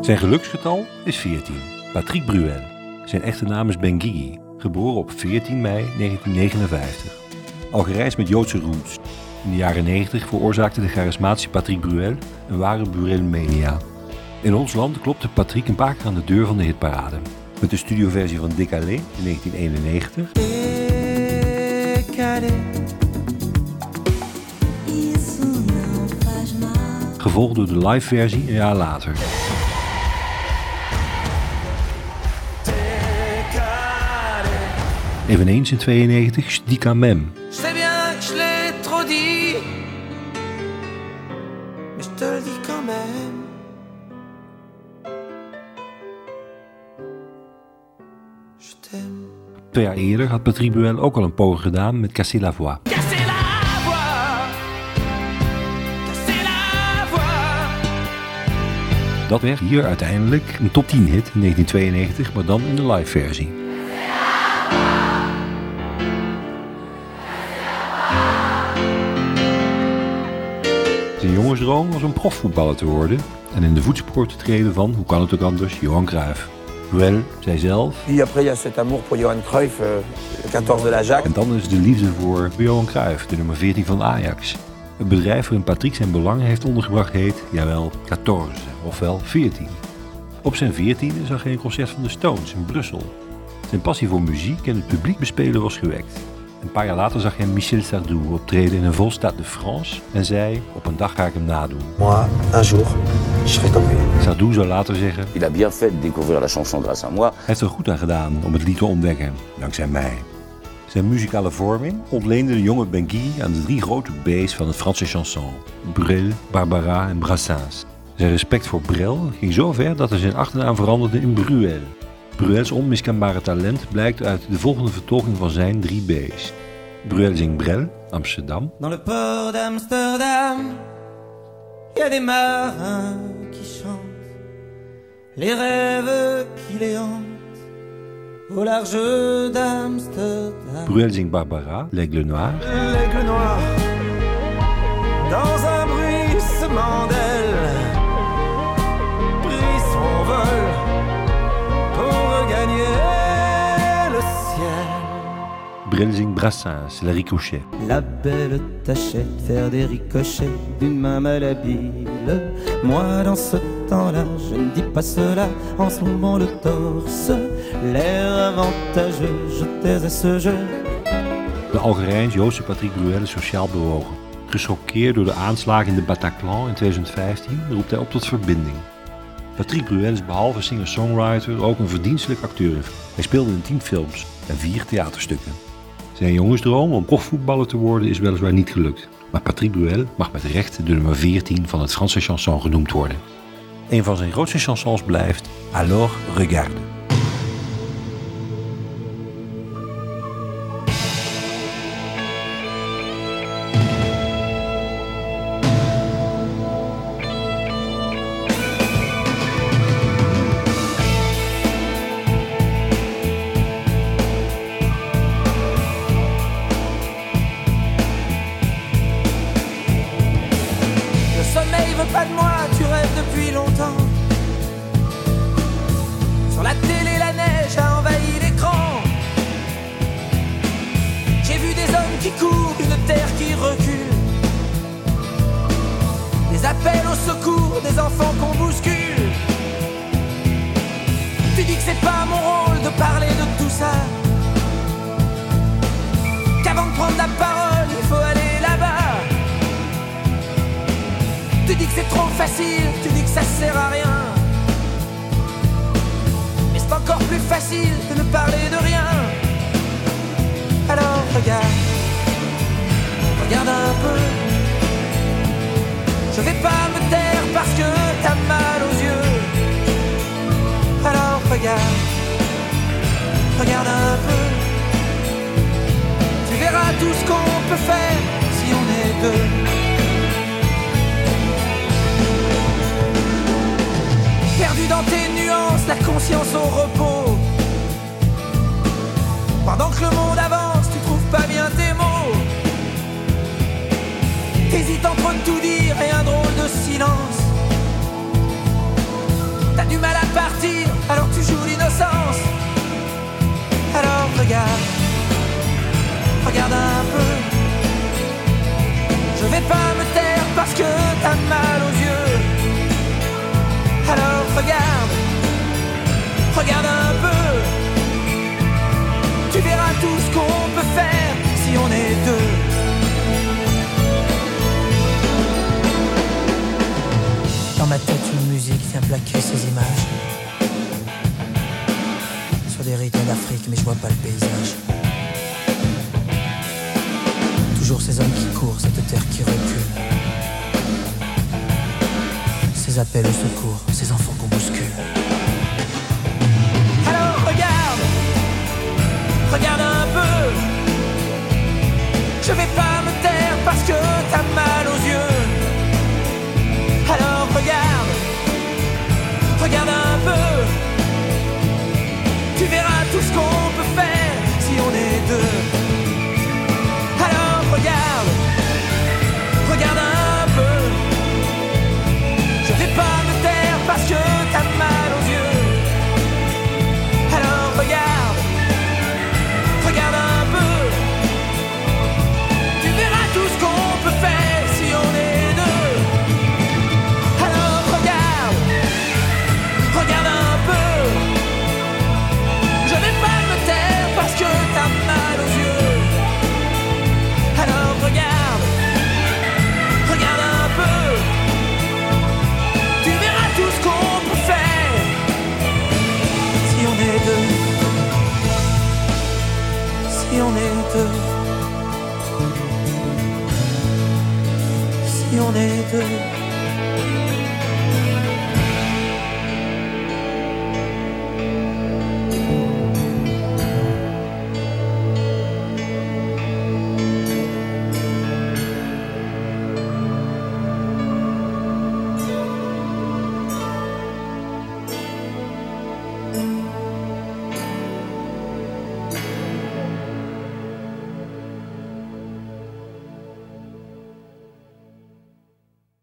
Zijn geluksgetal is 14. Patrick Bruel. Zijn echte naam is Benguigui, geboren op 14 mei 1959. Algerijns met Joodse roots. In de jaren 90 veroorzaakte de charismatische Patrick Bruel een ware Bruel-mania. In ons land klopte Patrick een paar keer aan de deur van de hitparade. Met de studioversie van Décalé in 1991. Gevolgd door de live versie een jaar later. Eveneens in 92 Stika Mem. Twee jaar eerder had Patrick Bruel ook al een poging gedaan met Casser la Voix. Dat werd hier uiteindelijk een top 10 hit in 1992, maar dan in de live versie. Zijn jongensdroom was om profvoetballer te worden en in de voetsporen te treden van, hoe kan het ook anders, Johan Cruijff. Bruel zei zelf, Puis après, il y a cet amour pour Johan euh, le 14 de l'Ajax. en dan is de liefde voor Johan Cruijff, de nummer 14 van Ajax. Het bedrijf waarin Patrick zijn belangen heeft ondergebracht heet, jawel, 14, ofwel 14. Op zijn 14e zag hij een concert van de Stones in Brussel. Zijn passie voor muziek en het publiek bespelen was gewekt. Een paar jaar later zag hij Michel Sardou optreden in een vol Stade de France en zei, op een dag ga ik hem nadoen. Moi, un jour, je serai comme lui. Sardou zou later zeggen, Il a bien fait de découvrir la chanson grâce à moi. Hij heeft er goed aan gedaan om het lied te ontdekken, dankzij mij. Zijn muzikale vorming ontleende de jonge Benguy aan de drie grote B's van het Franse chanson. Brel, Barbara en Brassens. Zijn respect voor Brel ging zo ver dat hij zijn achternaam veranderde in Bruel. Bruels onmiskenbare talent blijkt uit de volgende vertolking van zijn drie B's. Bruel zingt Brel, Amsterdam. Dans le port d'Amsterdam, il y a des marins qui chantent les rêves qui les au large d'Amsterdam. Bruel zingt Barbara, L'Aigle Noir. L'aigle noir, dans un bruissement d'ailes, Brel zingt Brassens, Le Ricochet. La belle tâchait de faire des ricochets d'une main malhabile. Moi, dans ce temps-là, je ne dis pas cela en soulevant le torse. L'air avantageux, je taisais ce jeu. De Algerijns-Joodse Patrick Bruel is sociaal bewogen. Gechoqueerd door de aanslagen in de Bataclan in 2015 roept hij op tot verbinding. Patrick Bruel is behalve singer-songwriter ook een verdienstelijk acteur. Hij speelde in tien films en vier theaterstukken. Zijn jongensdroom om profvoetballer te worden is weliswaar niet gelukt. Maar Patrick Bruel mag met recht de nummer 14 van het Franse chanson genoemd worden. Een van zijn grootste chansons blijft Alors regarde. Pas de moi, tu rêves depuis longtemps. Sur la télé, la neige a envahi l'écran. J'ai vu des hommes qui courent, une terre qui recule. Des appels au secours, des enfants qu'on bouscule. Tu dis que c'est pas mon rôle de parler de tout ça. Qu'avant de prendre la parole, Tu dis que c'est trop facile, tu dis que ça sert à rien. Mais c'est encore plus facile de ne parler de rien. Alors regarde, regarde un peu. Je vais pas me taire parce que t'as mal aux yeux. Alors regarde, regarde un peu. Tu verras tout ce qu'on peut faire si on est deux. conscience au repos. Pendant que le monde avance, tu trouves pas bien tes mots. T'hésites entre tout dire et un drôle de silence. T'as du mal à partir, alors tu joues l'innocence. Alors regarde, regarde un peu. Je vais pas une musique vient plaquer ces images. Sur des rythmes d'Afrique, mais je vois pas le paysage. Toujours ces hommes qui courent, cette terre qui recule. Ces appels au secours, ces enfants qu'on bouscule.